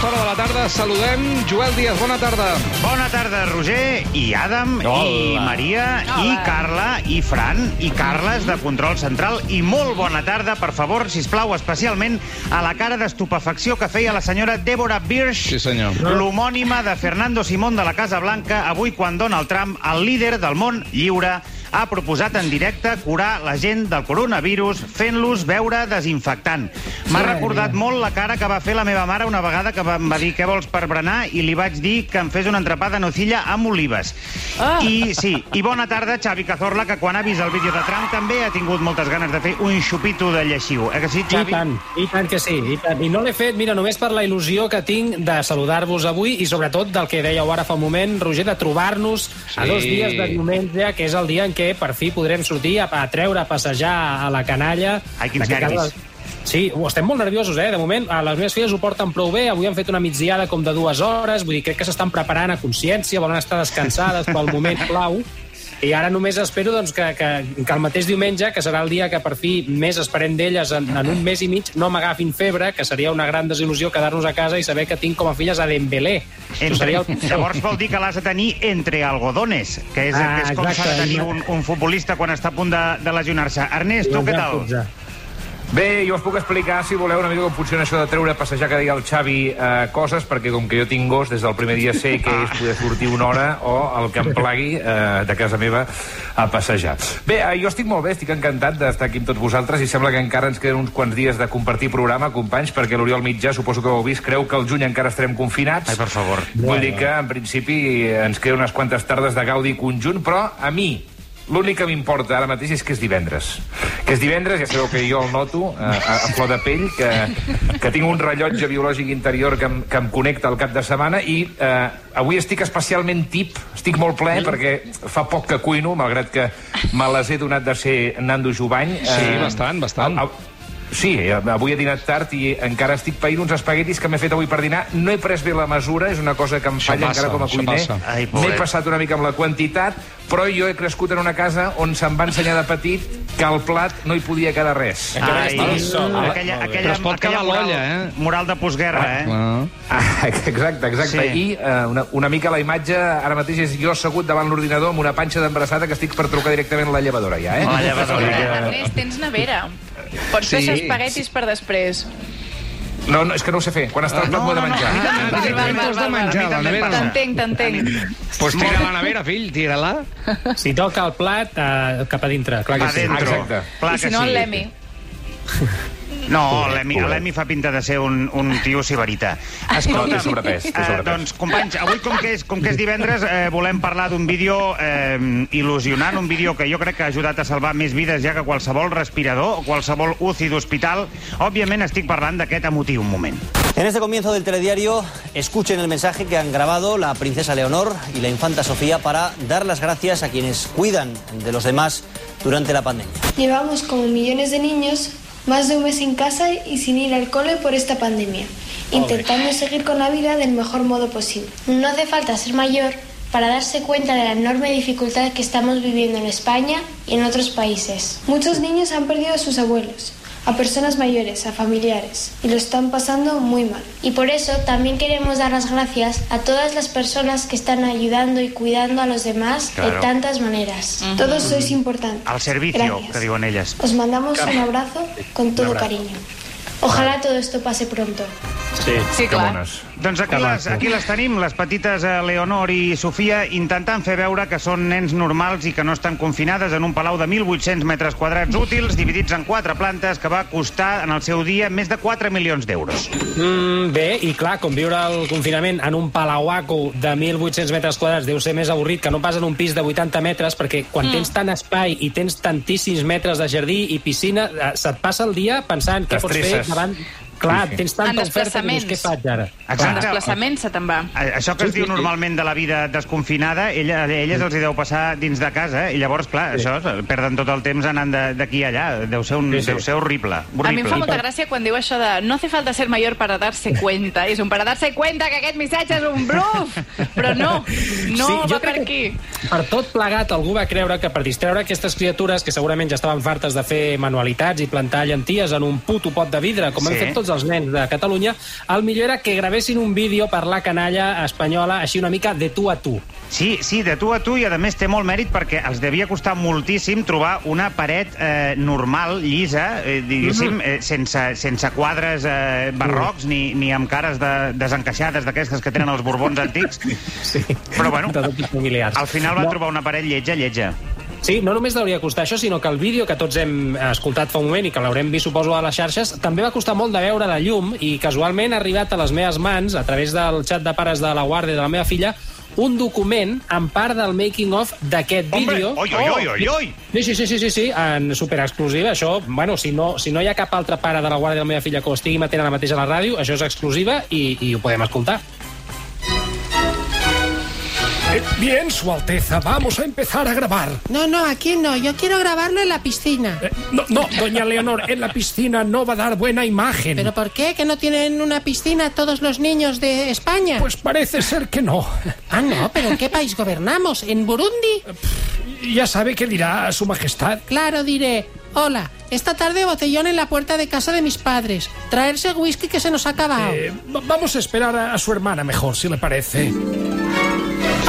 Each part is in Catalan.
aquesta hora de la tarda saludem Joel Díaz. Bona tarda. Bona tarda, Roger, i Adam, Hola. i Maria, i Carla, i Fran, i Carles, de Control Central, i molt bona tarda, per favor, si plau especialment a la cara d'estupefacció que feia la senyora Deborah Birch, Sí, senyor. l'homònima de Fernando Simón de la Casa Blanca, avui quan Donald Trump, el líder del món lliure, ha proposat en directe curar la gent del coronavirus fent-los veure desinfectant. M'ha recordat molt la cara que va fer la meva mare una vegada que em va dir què vols per berenar i li vaig dir que em fes una entrepà de nocilla amb olives. Ah. I sí, i bona tarda Xavi Cazorla, que quan ha vist el vídeo de Trump també ha tingut moltes ganes de fer un xupito de lleixiu. Eh que sí, I Xavi? tant, i tant que sí. I, tant. I no l'he fet, mira, només per la il·lusió que tinc de saludar-vos avui i sobretot del que dèieu ara fa un moment, Roger, de trobar-nos a Sí. dos dies de diumenge, que és el dia en què per fi podrem sortir a, a treure, a passejar a la canalla. Ai, quins nervis. cada- Sí, ho estem molt nerviosos, eh? De moment, a les meves filles ho porten prou bé. Avui han fet una migdiada com de dues hores. Vull dir, crec que s'estan preparant a consciència, volen estar descansades pel moment clau. I ara només espero doncs, que, que, que el mateix diumenge, que serà el dia que per fi més esperem d'elles en, en un mes i mig, no m'agafin febre, que seria una gran desil·lusió quedar-nos a casa i saber que tinc com a filles a Dembélé. Entre, seria el... Llavors vol dir que l'has de tenir entre algodones, que és, Ah, que és com s'ha de tenir un, un futbolista quan està a punt de, de lesionar-se. Ernest, tu què tal? Bé, jo us puc explicar, si voleu, una mica com funciona això de treure a passejar, que deia el Xavi, eh, coses, perquè com que jo tinc gos, des del primer dia sé que és poder sortir una hora o el que em plagui eh, de casa meva a passejar. Bé, eh, jo estic molt bé, estic encantat d'estar aquí amb tots vosaltres i sembla que encara ens queden uns quants dies de compartir programa, companys, perquè l'Oriol Mitjà, suposo que ho heu vist, creu que el juny encara estarem confinats. Ai, per favor. Vull dir que, en principi, ens queden unes quantes tardes de gaudi conjunt, però a mi, L'únic que m'importa ara mateix és que és divendres. Que és divendres, ja sabeu que jo el noto eh, a, a flor de pell, que, que tinc un rellotge biològic interior que em, que em connecta al cap de setmana i eh, avui estic especialment tip, estic molt ple perquè fa poc que cuino, malgrat que me les he donat de ser Nando Jubany. Sí, bastant, bastant. a- a- Sí, eh, avui he dinat tard i encara estic païnt uns espaguetis que m'he fet avui per dinar. No he pres bé la mesura, és una cosa que em falla passa, encara com a cuiner. Ai, M'he passat una mica amb la quantitat, però jo he crescut en una casa on se'm va ensenyar de petit que al plat no hi podia quedar res. Ai, sol. aquella, Però es pot aquella quedar moral, l'olla, eh? moral de postguerra, eh? Ah. Ah, exacte, exacte. Sí. I eh, una, una mica la imatge ara mateix és jo assegut davant l'ordinador amb una panxa d'embarassada que estic per trucar directament a la llevadora, ja, eh? La llevadora. Que- Ernest, tens nevera. Pots Sí. espaguetis per després. No, no, és que no ho sé fer. Quan està el plat m'ho he de menjar. no, no, Val, val, Directament val, t'has de val, menjar val. la nevera. T'entenc, t'entenc. Pues tira la nevera, fill, tira-la. Si toca el plat, eh, cap a dintre, clar que sí. dentro. Exacte. Clar I si no, el Lemi. No, l'Emi l'Emi fa pinta de ser un, un tio sibarita. Escolta, Té sobrepès, té sobrepès. doncs, companys, avui, com que és, com que és divendres, eh, volem parlar d'un vídeo eh, il·lusionant, un vídeo que jo crec que ha ajudat a salvar més vides ja que qualsevol respirador o qualsevol UCI d'hospital. Òbviament estic parlant d'aquest emotiu moment. En este comienzo del telediario, escuchen el mensaje que han grabado la princesa Leonor y la infanta Sofía para dar las gracias a quienes cuidan de los demás durante la pandemia. Llevamos como millones de niños más de un mes en casa y sin ir al cole por esta pandemia, intentando seguir con la vida del mejor modo posible. No hace falta ser mayor para darse cuenta de la enorme dificultad que estamos viviendo en España y en otros países. Muchos niños han perdido a sus abuelos, a personas mayores, a familiares, y lo están pasando muy mal. Y por eso también queremos dar las gracias a todas las personas que están ayudando y cuidando a los demás Claro. de tantas maneras. Todos sois importantes. Al servicio, Gracias. que diuen elles. Os mandamos un abrazo con todo cariño. Ojalá todo esto pase pronto. Sí. Sí, Que clar. Doncs aquí les, aquí les tenim, les petites eh, Leonor i Sofia, intentant fer veure que són nens normals i que no estan confinades en un palau de 1.800 metres quadrats útils, dividits en quatre plantes, que va costar en el seu dia més de 4 milions d'euros. Mm, bé, i clar, com viure el confinament en un palauaco de 1.800 metres quadrats deu ser més avorrit que no pas en un pis de 80 metres, perquè quan mm. tens tant espai i tens tantíssims metres de jardí i piscina, eh, se't passa el dia pensant què pots fer davant... Clar, Sí, sí. tens tanta En oferta que dius, què faig ara? En Exacte. desplaçament se te'n va. Això que es Sí, diu sí, sí. normalment de la vida desconfinada, ella, a elles els hi deu passar dins de casa, eh? i llavors, clar, això, perden tot el temps anant de- d'aquí a allà. Deu ser, un, Sí, sí. deu ser horrible. A mi em horrible. fa molta gràcia quan diu això de no hace falta ser mayor para darse cuenta. És un para darse cuenta que aquest missatge és un bluff. Però no, no Sí, va per aquí. Per tot plegat, algú va creure que per distreure aquestes criatures, que segurament ja estaven fartes de fer manualitats i plantar llenties en un puto pot de vidre, com Sí. han fet tots els nens de Catalunya, el millor era que gravessin un vídeo per la canalla espanyola, així una mica de tu a tu. Sí, sí, de tu a tu, i a més té molt mèrit perquè els devia costar moltíssim trobar una paret eh, normal, llisa, eh, diguéssim, Mhm. eh, sense, sense quadres eh, barrocs ni, ni amb cares de, desencaixades d'aquestes que tenen els borbons antics. Sí. Però bueno, al final van No. trobar una paret lletja, lletja. Sí, no només hauria costar això, sinó que el vídeo que tots hem escoltat fa un moment i que l'haurem vist, suposo, a les xarxes, també va costar molt de veure la llum i casualment ha arribat a les meves mans, a través del xat de pares de la guàrdia de la meva filla, un document amb part del making-of d'aquest Hombre, vídeo. oi, oi, oi, oi, oi! Sí, sí, sí, sí, sí, sí, en superexclusiva. Això, bueno, si no, si no hi ha cap altre pare de la guàrdia de la meva filla que ho estigui matent ara mateix a la ràdio, això és exclusiva i, i ho podem escoltar. Bien, Su Alteza, vamos a empezar a grabar. No, no, aquí no. Yo quiero grabarlo en la piscina. Eh, no, no, doña Leonor, en la piscina no va a dar buena imagen. ¿Pero por qué? ¿Que no tienen una piscina todos los niños de España? Pues parece ser que no. Ah, no, pero ¿en qué país gobernamos? ¿En Burundi? Ya sabe qué dirá Su Majestad. Claro, diré. Hola, esta tarde botellón en la puerta de casa de mis padres. Traerse whisky que se nos ha acabado. Eh, va- vamos a esperar a, a su hermana mejor, si le parece.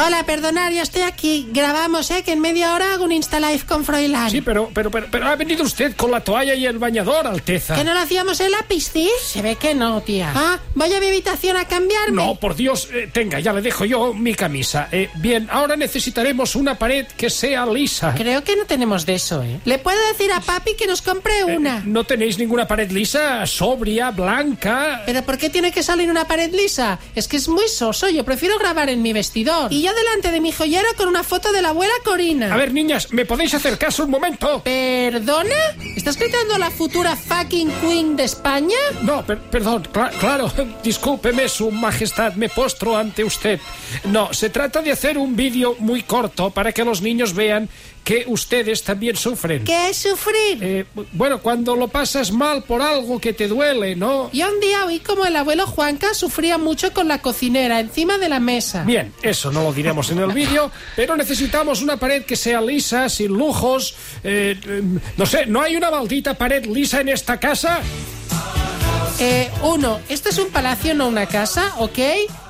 Hola, perdonar, ya estoy aquí. Grabamos, ¿eh? Que en media hora hago un Insta Live con Froilán. Sí, pero, pero, pero, pero ha venido usted con la toalla y el bañador, Alteza. ¿Que no lo hacíamos en la piscina? Se ve que no, tía. Ah, voy a mi habitación a cambiarme. No, por Dios, eh, tenga, ya le dejo yo mi camisa. Eh, bien, ahora necesitaremos una pared que sea lisa. Creo que no tenemos de eso, ¿eh? Le puedo decir a papi que nos compre una. ¿No tenéis ninguna pared lisa, sobria, blanca? ¿Pero por qué tiene que salir una pared lisa? Es que es muy soso, yo prefiero grabar en mi vestidor. Y yo delante de mi joyero con una foto de la abuela Corina. A ver, niñas, ¿me podéis hacer caso un momento? ¿Perdona? ¿Estás gritando a la futura fucking queen de España? No, per- perdón, cla- claro, discúlpeme, su majestad, me postro ante usted. No, se trata de hacer un vídeo muy corto para que los niños vean que ustedes también sufren. ¿Qué es sufrir? Eh, bueno, cuando lo pasas mal por algo que te duele, ¿no? Yo un día oí como el abuelo Juanca sufría mucho con la cocinera encima de la mesa. Bien, eso no lo diremos en el vídeo, pero necesitamos una pared que sea lisa, sin lujos. eh, eh, no sé, ¿no hay una maldita pared lisa en esta casa? Eh, uno, esto es un palacio, no una casa, ¿ok?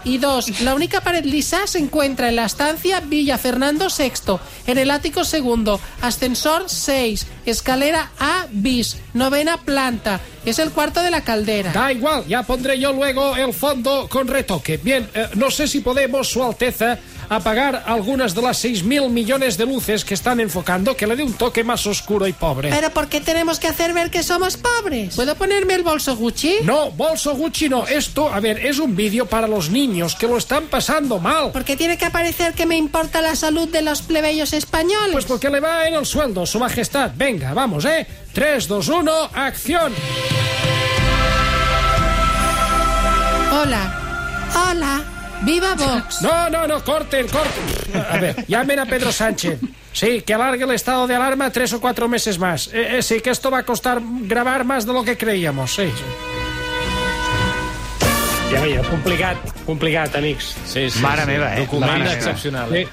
Y dos, la única pared lisa se encuentra en la estancia Villa Fernando VI, en el ático segundo, ascensor 6, escalera A bis, novena planta. Es el cuarto de la caldera. Da igual, ya pondré yo luego el fondo con retoque. Bien, eh, no sé si podemos, Su Alteza, apagar algunas de las 6.000 millones de luces que están enfocando, que le dé un toque más oscuro y pobre. Pero ¿por qué tenemos que hacer ver que somos pobres? ¿Puedo ponerme el bolso Gucci? No, bolso Gucci no. Esto, a ver, es un vídeo para los niños que lo están pasando mal. ¿Por qué tiene que aparecer que me importa la salud de los plebeyos españoles? Pues porque le va en el sueldo, Su Majestad. Venga, vamos, ¿eh? 3, 2, 1, acción. Hola. Hola. ¡Viva Vox! No, no, no, corten, corten. A ver, llamen a Pedro Sánchez. Sí, que alargue el estado de alarma tres o cuatro meses más. Eh, eh, sí, que esto va a costar grabar más de lo que creíamos, sí. sí. Ja veieu, complicat, complicat, amics. Sí, sí, Mare sí. meva, eh? Document meva. excepcional. Sí.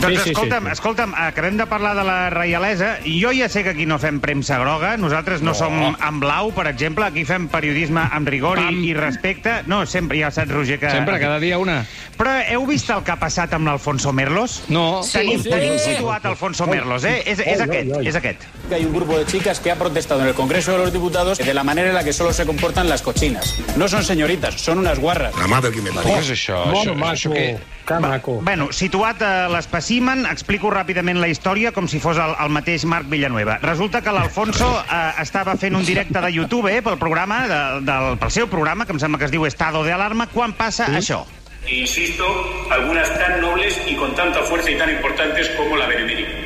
Doncs Sí, sí, escolta'm, sí. escolta'm, acabem de parlar de la reialesa i jo ja sé que aquí no fem premsa groga, nosaltres no, som en blau, per exemple, aquí fem periodisme amb rigor i, Pam. i respecte. No, sempre, ja saps, Roger, que... Sempre, cada dia una. Però heu vist el que ha passat amb l'Alfonso Merlos? No. Tenim, Sí. tenim Sí. situat Alfonso Merlos, eh? És, és aquest, és aquest. que hay un grupo de chicas que ha protestado en el Congreso de los Diputados de la manera en la que solo se comportan las cochinas. No son señoritas, son unas guarras. La madre que me parió. Què és això? Mono això, maco, això què? que maco. Bueno, situat a l'espècimen, explico ràpidament la història com si fos el, el mateix Marc Villanueva. Resulta que l'Alfonso eh, estava fent un directe de YouTube eh, pel programa, de, del, pel seu programa, que em sembla que es diu Estado de Alarma, quan passa això. Insisto, algunas tan nobles y con tanta fuerza y tan importantes como la benemérita.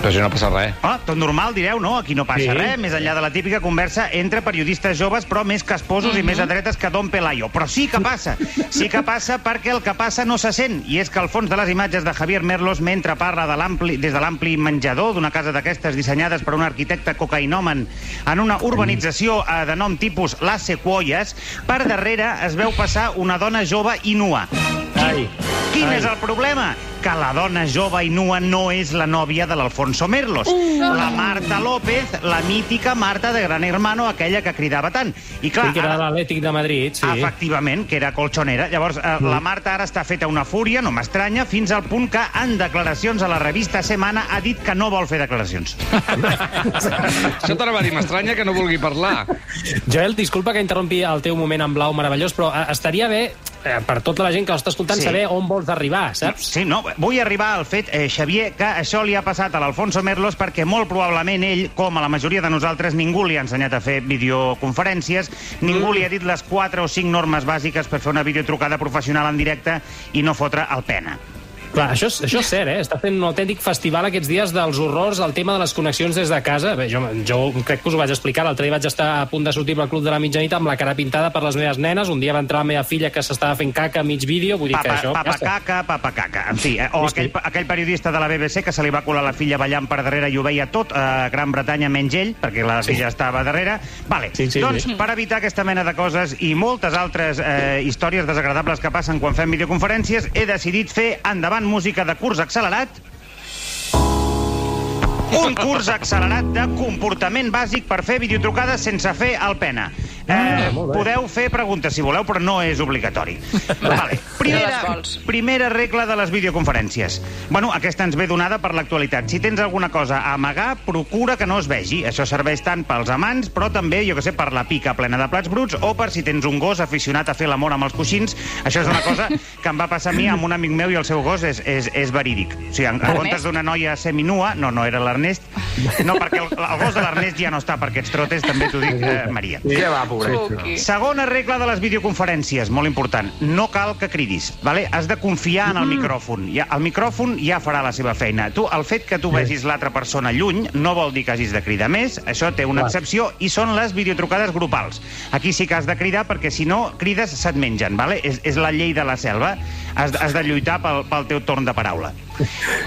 Però si no passa res. Ah, tot normal, direu, no? Aquí no passa Sí. res, més enllà de la típica conversa entre periodistes joves, però més casposos i més adretes que Don Pelayo. Però sí que passa, sí que passa perquè el que passa no se sent, i és que al fons de les imatges de Javier Merlos, mentre parla de l'ampli, des de l'ampli menjador d'una casa d'aquestes dissenyades per un arquitecte cocainòmen en una urbanització eh, de nom tipus Las Sequoias, per darrere es veu passar una dona jove i nua. Ai. Quin Ai. és el problema? Que la dona jove i nua no és la nòvia de l'Alfonso Merlos. La Marta López, la mítica Marta de Gran Hermano, aquella que cridava tant. I clar, Sí, que era ara- l'Atlètic de Madrid, sí. Efectivament, que era colxonera. Llavors, eh, la Marta ara està feta una fúria, no m'estranya, fins al punt que en declaracions a la revista Semana ha dit que no vol fer declaracions. Això t'anava a dir, m'estranya que no vulgui parlar. Joel, disculpa que interrompi el teu moment en blau meravellós, però eh, estaria bé, eh, per tota la gent que l'està escoltant, Sí. saber on vols arribar, saps? Sí, no, vull arribar al fet, eh, Xavier, que això li ha passat a l'Alfonso Merlos perquè molt probablement ell, com a la majoria de nosaltres, ningú li ha ensenyat a fer videoconferències, ningú li ha dit les 4 o 5 normes bàsiques per fer una videotrucada professional en directe i no fotre el pena. Clar, això, és, això és cert, eh? Està fent un autèntic festival aquests dies dels horrors al tema de les connexions des de casa. Bé, jo, jo crec que us ho vaig explicar. L'altre dia vaig estar a punt de sortir pel Club de la Mitjanit amb la cara pintada per les meves nenes. Un dia va entrar la meva filla que s'estava fent caca a mig vídeo. Vull dir que Papa, això... papa ja caca, papa caca. En fi, eh, o aquell, aquell periodista de la BBC que se li va colar la filla ballant per darrere i ho veia tot a Gran Bretanya menys ell, perquè la Sí. filla estava darrere. Vale, Sí, sí, doncs sí. per evitar aquesta mena de coses i moltes altres eh, històries desagradables que passen quan fem videoconferències, he decidit fer endavant música de curs accelerat un curs accelerat de comportament bàsic per fer videotrucades sense fer el pena. Eh, Ah, podeu fer preguntes si voleu, però no és obligatori. vale. Primera, primera regla de les videoconferències. Bueno, aquesta ens ve donada per l'actualitat. Si tens alguna cosa a amagar, procura que no es vegi. Això serveix tant pels amants, però també, jo que sé, per la pica plena de plats bruts o per si tens un gos aficionat a fer l'amor amb els coixins. Això és una cosa que em va passar a mi amb un amic meu i el seu gos és, és, és verídic. O sigui, en, en comptes d'una noia seminua, no, no era l'Ernest, no, perquè el, el gos de l'Ernest ja no està per aquests trotes, també t'ho dic, eh, Maria. Què pobret? Cuqui. Segona regla de les videoconferències, molt important. No cal que cridis, vale? has de confiar en el micròfon. Ja, el micròfon ja farà la seva feina. Tu, el fet que tu vegis l'altra persona lluny no vol dir que hagis de cridar més, això té una excepció, i són les videotrucades grupals. Aquí sí que has de cridar, perquè si no crides se't mengen, vale? és, és la llei de la selva. Has, de- has de lluitar pel, pel teu torn de paraula.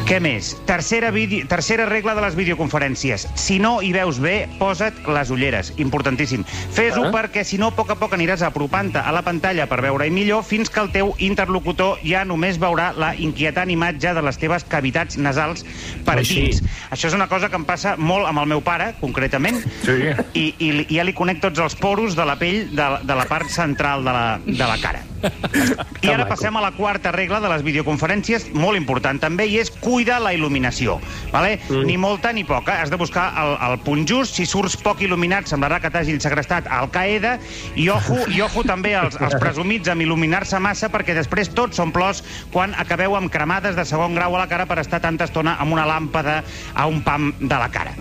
Què més? Tercera, vide... Tercera regla de les videoconferències. Si no hi veus bé, posa't les ulleres. Importantíssim. Fes-ho Ah. perquè, si no, a poc a poc aniràs apropant-te a la pantalla per veure-hi millor fins que el teu interlocutor ja només veurà la inquietant imatge de les teves cavitats nasals per Així. dins. Això és una cosa que em passa molt amb el meu pare, concretament, Sí. i, i, li- ja li conec tots els poros de la pell de, de la part central de la, de la cara. I ara passem a la quarta regla de les videoconferències, molt important també, i és cuida la il·luminació. Vale? Mm. Ni molta ni poca. Has de buscar el, el punt just. Si surts poc il·luminat, semblarà que t'hagin segrestat al Qaeda. I ojo, i ojo també als, als presumits amb il·luminar-se massa, perquè després tots són plors quan acabeu amb cremades de segon grau a la cara per estar tanta estona amb una làmpada a un pam de la cara.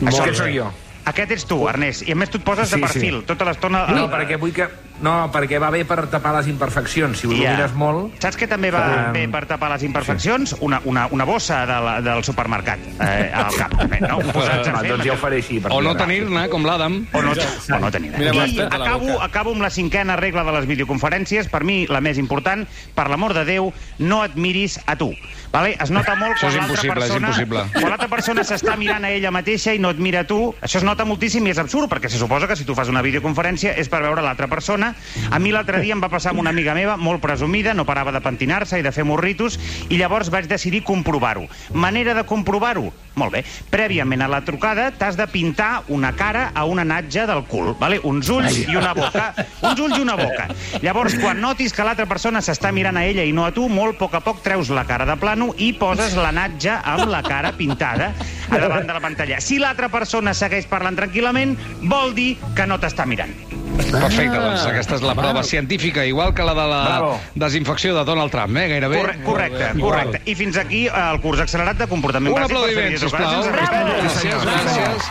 Molt Aquest bé. sóc jo. Aquest ets tu, Ernest, i a més tu et poses Sí, de perfil sí. tota l'estona... No, perquè vull que... No, perquè va bé per tapar les imperfeccions. Si ho Ja. il·lumines molt... Saps què també va Um, bé per tapar les imperfeccions? Una, una, una bossa de la, del supermercat eh, al cap, també, no? Posats a Home, fer doncs ja ho faré així. per O no tenir-ne, com l'Adam. o no, o no tenir. Mira, I acabo, acabo amb la cinquena regla de les videoconferències, per mi la més important, per l'amor de Déu, no et miris a tu. Vale? Es nota molt quan és l'altra impossible, és persona, impossible. quan l'altra persona s'està mirant a ella mateixa i no et mira a tu, això es nota moltíssim i és absurd, perquè se suposa que si tu fas una videoconferència és per veure l'altra persona. A mi l'altre dia em va passar amb una amiga meva, molt presumida, no parava de pentinar-se i de fer morritos, i llavors vaig decidir comprovar-ho. Manera de comprovar-ho? Molt bé. Prèviament a la trucada t'has de pintar una cara a una natja del cul, vale? uns ulls i una boca. Uns ulls i una boca. Llavors, quan notis que l'altra persona s'està mirant a ella i no a tu, molt a poc a poc treus la cara de plano i poses la natja amb la cara pintada a davant de la pantalla. Si l'altra persona segueix parlant tranquil·lament, vol dir que no t'està mirant. Perfecte, doncs aquesta és la prova científica, igual que la de la Bravo. desinfecció de Donald Trump, eh? Gairebé. Corre correcte, correcte. I fins aquí el curs accelerat de comportament Un bàsic per fer aplaudiment, sisplau. Gràcies, gràcies.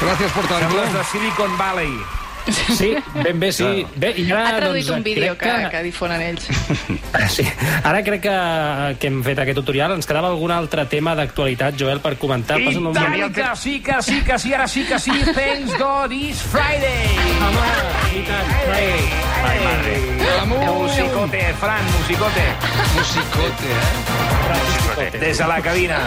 Gràcies per Sembles tant-lo. de Silicon Valley. Sí, ben bé, sí. Bé, i ara, Ha traduït doncs, un vídeo que, crec que difonen ells. Sí. Ara crec que, que hem fet aquest tutorial. Ens quedava algun altre tema d'actualitat, Joel, per comentar. I tant que sí, que sí, que sí, ara sí que sí. Thanks God it's Friday. Home, i tant. Friday. Ai, madre. Musicote, Fran, musicote. Musicote, eh? Des de la cabina.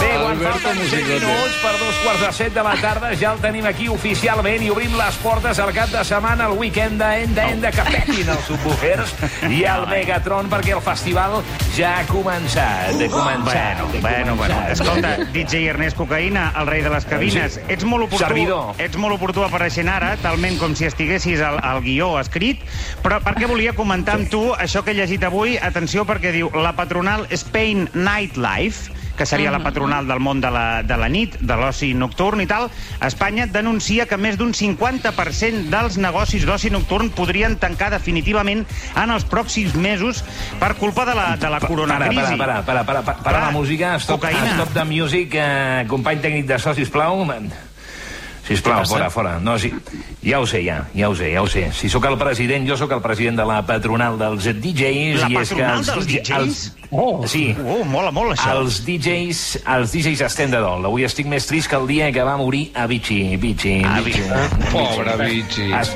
Bé, quan Alberto falten 7 Musicote. minuts per dos quarts de set de la tarda, ja el tenim aquí oficialment i obrim les portes festes al cap de setmana, el weekend d'Enda Enda que petin els subwoofers i el Megatron perquè el festival ja ha començat. Ha començat. Bueno, bueno, bueno. Escolta, DJ Ernest Cocaïna, el rei de les cabines, ets molt oportú, Servidor. ets molt oportú apareixent ara, talment com si estiguessis al, al guió escrit, però perquè volia comentar amb tu això que he llegit avui, atenció perquè diu la patronal Spain Nightlife, que seria la patronal del món de la, de la nit, de l'oci nocturn i tal, Espanya denuncia que més d'un 50% dels negocis d'oci nocturn podrien tancar definitivament en els pròxims mesos per culpa de la, de la Para, coronacrisi. para, para, para, para, para, para Clar, la música, stop, cocaïna. stop de music, eh, company tècnic de so, sisplau. Sisplau, fora, fora. No, sí, ja ho sé, ja, ja ho sé, ja ho sé. Si sóc el president, jo sóc el president de la patronal dels DJs. La i és que els dels DJ DJs? Els, oh, sí. Oh, mola molt, això. Els DJs, els DJs estem de dol. Avui estic més trist que el dia que va morir Avicii. Avicii, Avicii. Pobre Avicii. Es,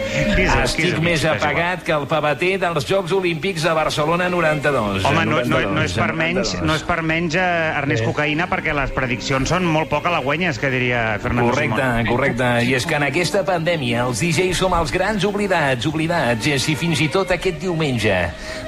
estic més apagat que el pavater dels Jocs Olímpics de Barcelona 92. Home, no, no, 92, no, és per menys, 92. no és per menys eh, Ernest Cocaïna perquè les prediccions són molt poc halagüenyes, que diria Fernando Correcte, Simón. correcte. I és que en aquesta pandèmia els DJs som els grans oblidats, oblidats. I si fins i tot aquest diumenge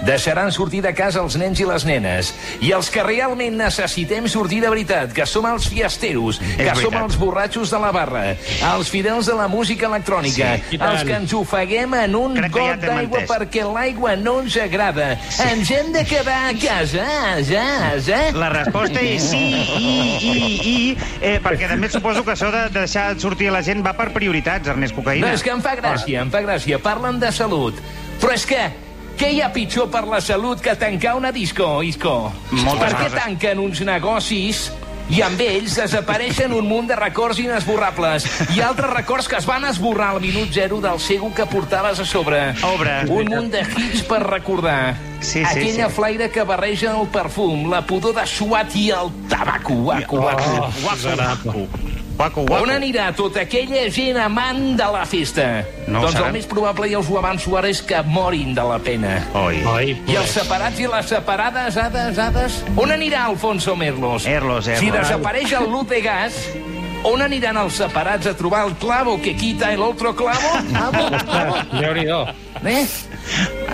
deixaran sortir de casa els nens i les nenes. I els que realment necessitem sortir de veritat, que som els fiesteros, que És som veritat. els borratxos de la barra, els fidels de la música electrònica, Sí, i els que ens ofeguem en un Crec que ja got t'hem d'aigua perquè l'aigua no ens agrada. Ens hem de quedar a casa, ja, ja. La resposta és sí, i, i, i, eh, perquè també suposo que això de deixar sortir la gent va per prioritats, Ernest No, Cocaïna. és que em fa gràcia, em fa gràcia. Parlen de salut. Però és que què hi ha pitjor per la salut que tancar una disco, Isco? Moltes per què coses. tanquen uns negocis i amb ells desapareixen un munt de records inesborrables i altres records que es van esborrar al minut zero del cego que portaves a sobre. Obre. Un munt de hits per recordar. Sí, sí, Aquella sí. flaire que barreja el perfum, la pudor de suat i el tabaco. Guaco, guaco. Guaco, guaco, On guaco. anirà tota aquella gent amant de la festa? No doncs el més probable, ja us ho avanço ara, és que morin de la pena. Oi. Oi, I els separats i les separades, hades, hades... On anirà Alfonso Merlos? Erlos, Erlos. Si desapareix el Luz de Gas, on aniran els separats a trobar el clavo que quita el otro clavo? déu nhi Eh?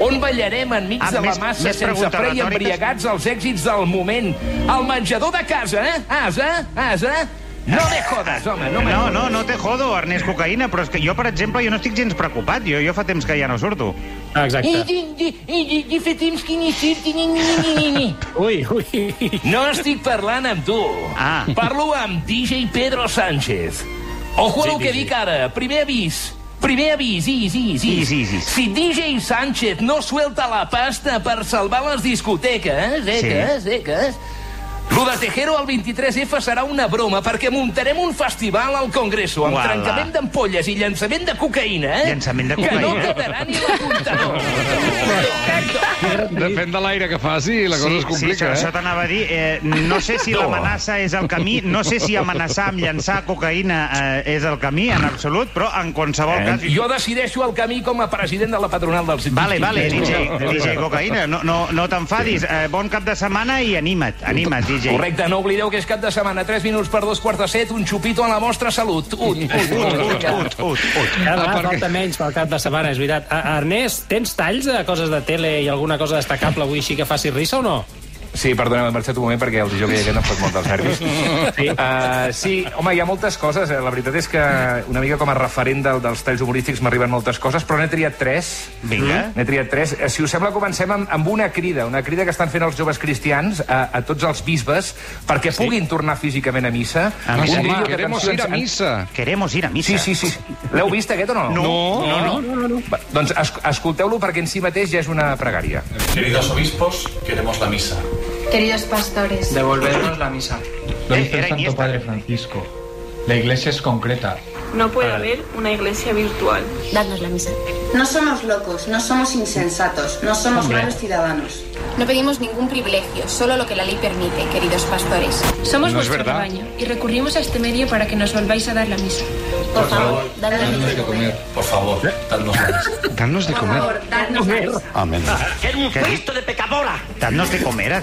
On ballarem enmig Ah, de la massa més sense fre i embriagats als èxits del moment? Al menjador de casa, eh? Asa, asa... No me jodes, home, no me No, no, no te jodo, Ernest Cocaïna, però és que jo, per exemple, jo no estic gens preocupat. Jo, jo fa temps que ja no surto. Ah, Exacte. I fa temps que ni surti ni, ni, ni, ni, ni. Ui, ui. No estic parlant amb tu. Ah. Parlo amb DJ Pedro Sánchez. Ojo Sí, al que dic ara. Primer avís. Primer avís, is, is, Is, is. is, is. Si DJ Sánchez no suelta la pasta per salvar les discoteques, eh, que, sí. eh, que... Lo de Tejero al 23F serà una broma perquè muntarem un festival al Congreso amb Uala. trencament d'ampolles i llançament de cocaïna, eh? Llançament de Que no cocaïna. quedarà ni l'apuntador. Depèn de l'aire que faci, la cosa es sí, complica, això, això eh? t'anava a dir. Eh, no sé si No. l'amenaça és el camí, no sé si amenaçar amb llançar cocaïna eh, és el camí, en absolut, però en qualsevol cas... Eh, jo decideixo el camí com a president de la patronal dels Vale, vale. DJ, DJ Cocaïna, no, no, no t'enfadis. Eh, bon cap de setmana i anima't, anima't, DJ. Correcte, no oblideu que és cap de setmana, 3 minuts per dos quarts de set, un xupito a la vostra salut. Ut, ut, ut, ut, Ut, ut, ut. Cada vegada falta menys pel cap de setmana, és veritat. Ernest, tens talls de coses de tele i alguna cosa destacable avui així que faci risa o no? Sí, perdoneu, he marxat un moment perquè el dijous aquest em fot molt dels nervis. Sí. Uh, sí, home, hi ha moltes coses. eh? La veritat és que una mica com a referent del, dels talls humorístics m'arriben moltes coses, però n'he triat tres. Vinga. N'he triat tres. Eh, Si us sembla, comencem amb, amb una crida, una crida que estan fent els joves cristians a, a tots els bisbes perquè sí. puguin tornar físicament a missa. A missa. Home, que, queremos ir a missa. Queremos ir a missa. Sí, sí, sí. L'heu vist, aquest, o no? No, no, no. Va, doncs es, escolteu-lo perquè en si mateix ja és una pregària. Queridos obispos, queremos la misa. Queridos pastores, Devolvernos la misa. Lo dice el Santo Padre Francisco. La iglesia es concreta. no puede haber una iglesia virtual. Dadnos la misa. No somos locos, no somos insensatos, no somos malos ciudadanos. No pedimos ningún privilegio, solo lo que la ley permite, queridos pastores. Somos No es vuestro rebaño y recurrimos a este medio para que nos volváis a dar la misa. Por favor, dadnos la misa. comer. Por favor, dadnos la misa. Danos de comer. dadnos la misa. Amén. Què ha dit? de pecadora! Dadnos de comer, ha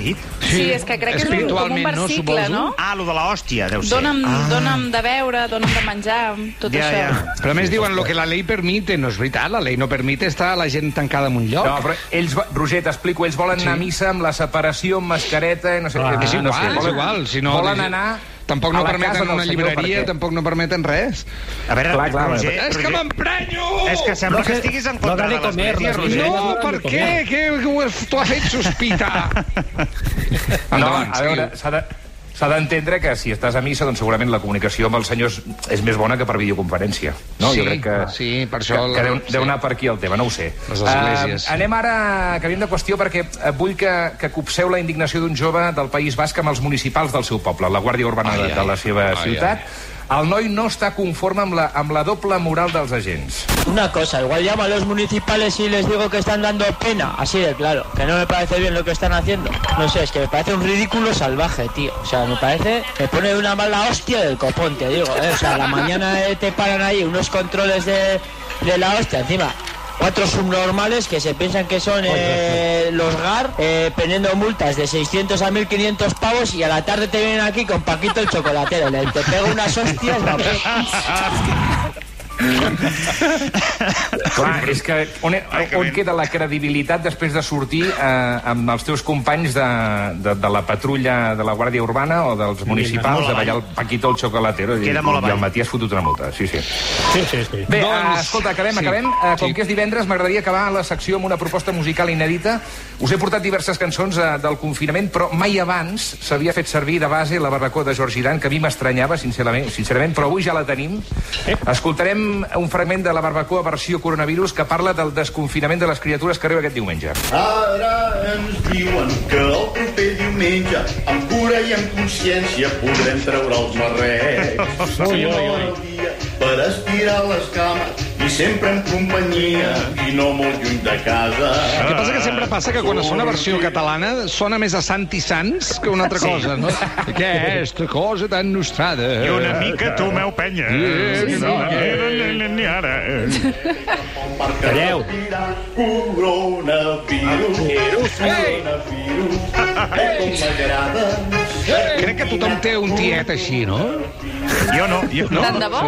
Sí, és que crec que és un, com un versicle, no? Ah, lo de l'hòstia, deu ser. Dona'm, Ah. dona'm de beure, dona'm de menjar, tot Ja, això. ja. Però a més diuen lo que la llei permite, no és veritat, la llei no permite estar la gent tancada en un lloc. No, però ells, Roger, t'explico, ells volen anar a missa amb la separació, amb mascareta, no sé... Ah, és no igual, sé, és volen, igual. Si no, volen anar Tampoc no permeten una llibreria, tampoc no permeten res. A veure, Clar, clar, Roger, És que Roger, m'emprenyo! és que sembla No que estiguis en no contra que de l'església, Roger. Roger. No, per què? Què t'ho ha fet sospitar? No, Endavant, a veure, s'ha de... S'ha d'entendre que si estàs a missa, doncs segurament la comunicació amb els senyors és més bona que per videoconferència. No? Sí, jo crec que, sí, per això Que, que deu, sí. deu anar per aquí el tema, no ho sé. Les esglésies. Uh, anem ara, canviem de qüestió, perquè eh, vull que, que copseu la indignació d'un jove del País Basc amb els municipals del seu poble, la Guàrdia Urbana Ai, de, de ai. la seva Ai, ciutat. El noi no està conforme amb la, amb la doble moral dels. Una cosa, igual llamo a los municipales y les digo que están dando pena, así de claro, que no me parece bien lo que están haciendo. No sé, es que me parece un ridículo salvaje, tío. O sea, me parece, me pone una mala hostia del copón, te digo. ¿eh? O sea, a la mañana eh, te paran ahí unos controles de, de la hostia, encima. Cuatro subnormales que se piensan que son eh, los GAR eh, poniendo multas de 600 a 1500 pavos y a la tarde te vienen aquí con Paquito el chocolatero. Le, te pego unas hostias, vamos. Clar, és que on, on queda la credibilitat després de sortir eh, amb els teus companys de, de, de la patrulla de la Guàrdia Urbana o dels municipals de ballar el Paquito el chocolatero i, i el Matí has fotut una multa. Sí, sí. Sí, sí, sí. Bé, Doncs- doncs... escolta, acabem, sí. acabem. Uh, com Sí. que és divendres, m'agradaria acabar la secció amb una proposta musical inèdita. Us he portat diverses cançons uh, del confinament, però mai abans s'havia fet servir de base la barbacoa de George Dan, que a mi m'estranyava, sincerament, sincerament, però avui ja la tenim. Escoltarem un fragment de la barbacoa versió coronavirus que parla del desconfinament de les criatures que arriba aquest diumenge. Ara ens diuen que el proper diumenge, amb cura i amb consciència, podrem treure els marrecs. Ui, ui, ui. El dia Per estirar les cames i sempre en companyia i no molt lluny de casa. El que passa que sempre passa que quan es fa una versió catalana sona més a Sant i Sants que una altra Sí. cosa, no? Aquesta cosa tan nostrada. I una mica tu meu penya. Sí, No, sí. ni ara. Calleu. Coronavirus. Ei! Coronavirus. Ai, com m'agrada. Crec que tothom té un tiet així, no? Jo no. Jo no. Tant de bo.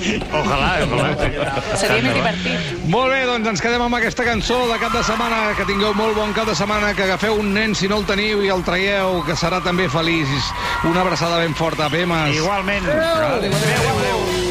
Ojalà, ojalà. Seria més divertit. Molt bé, doncs ens quedem amb aquesta cançó de cap de setmana. Que tingueu molt bon cap de setmana, que agafeu un nen si no el teniu i el traieu, que serà també feliç. Una abraçada ben forta, Pemes. Igualment. Adéu, adéu, adéu.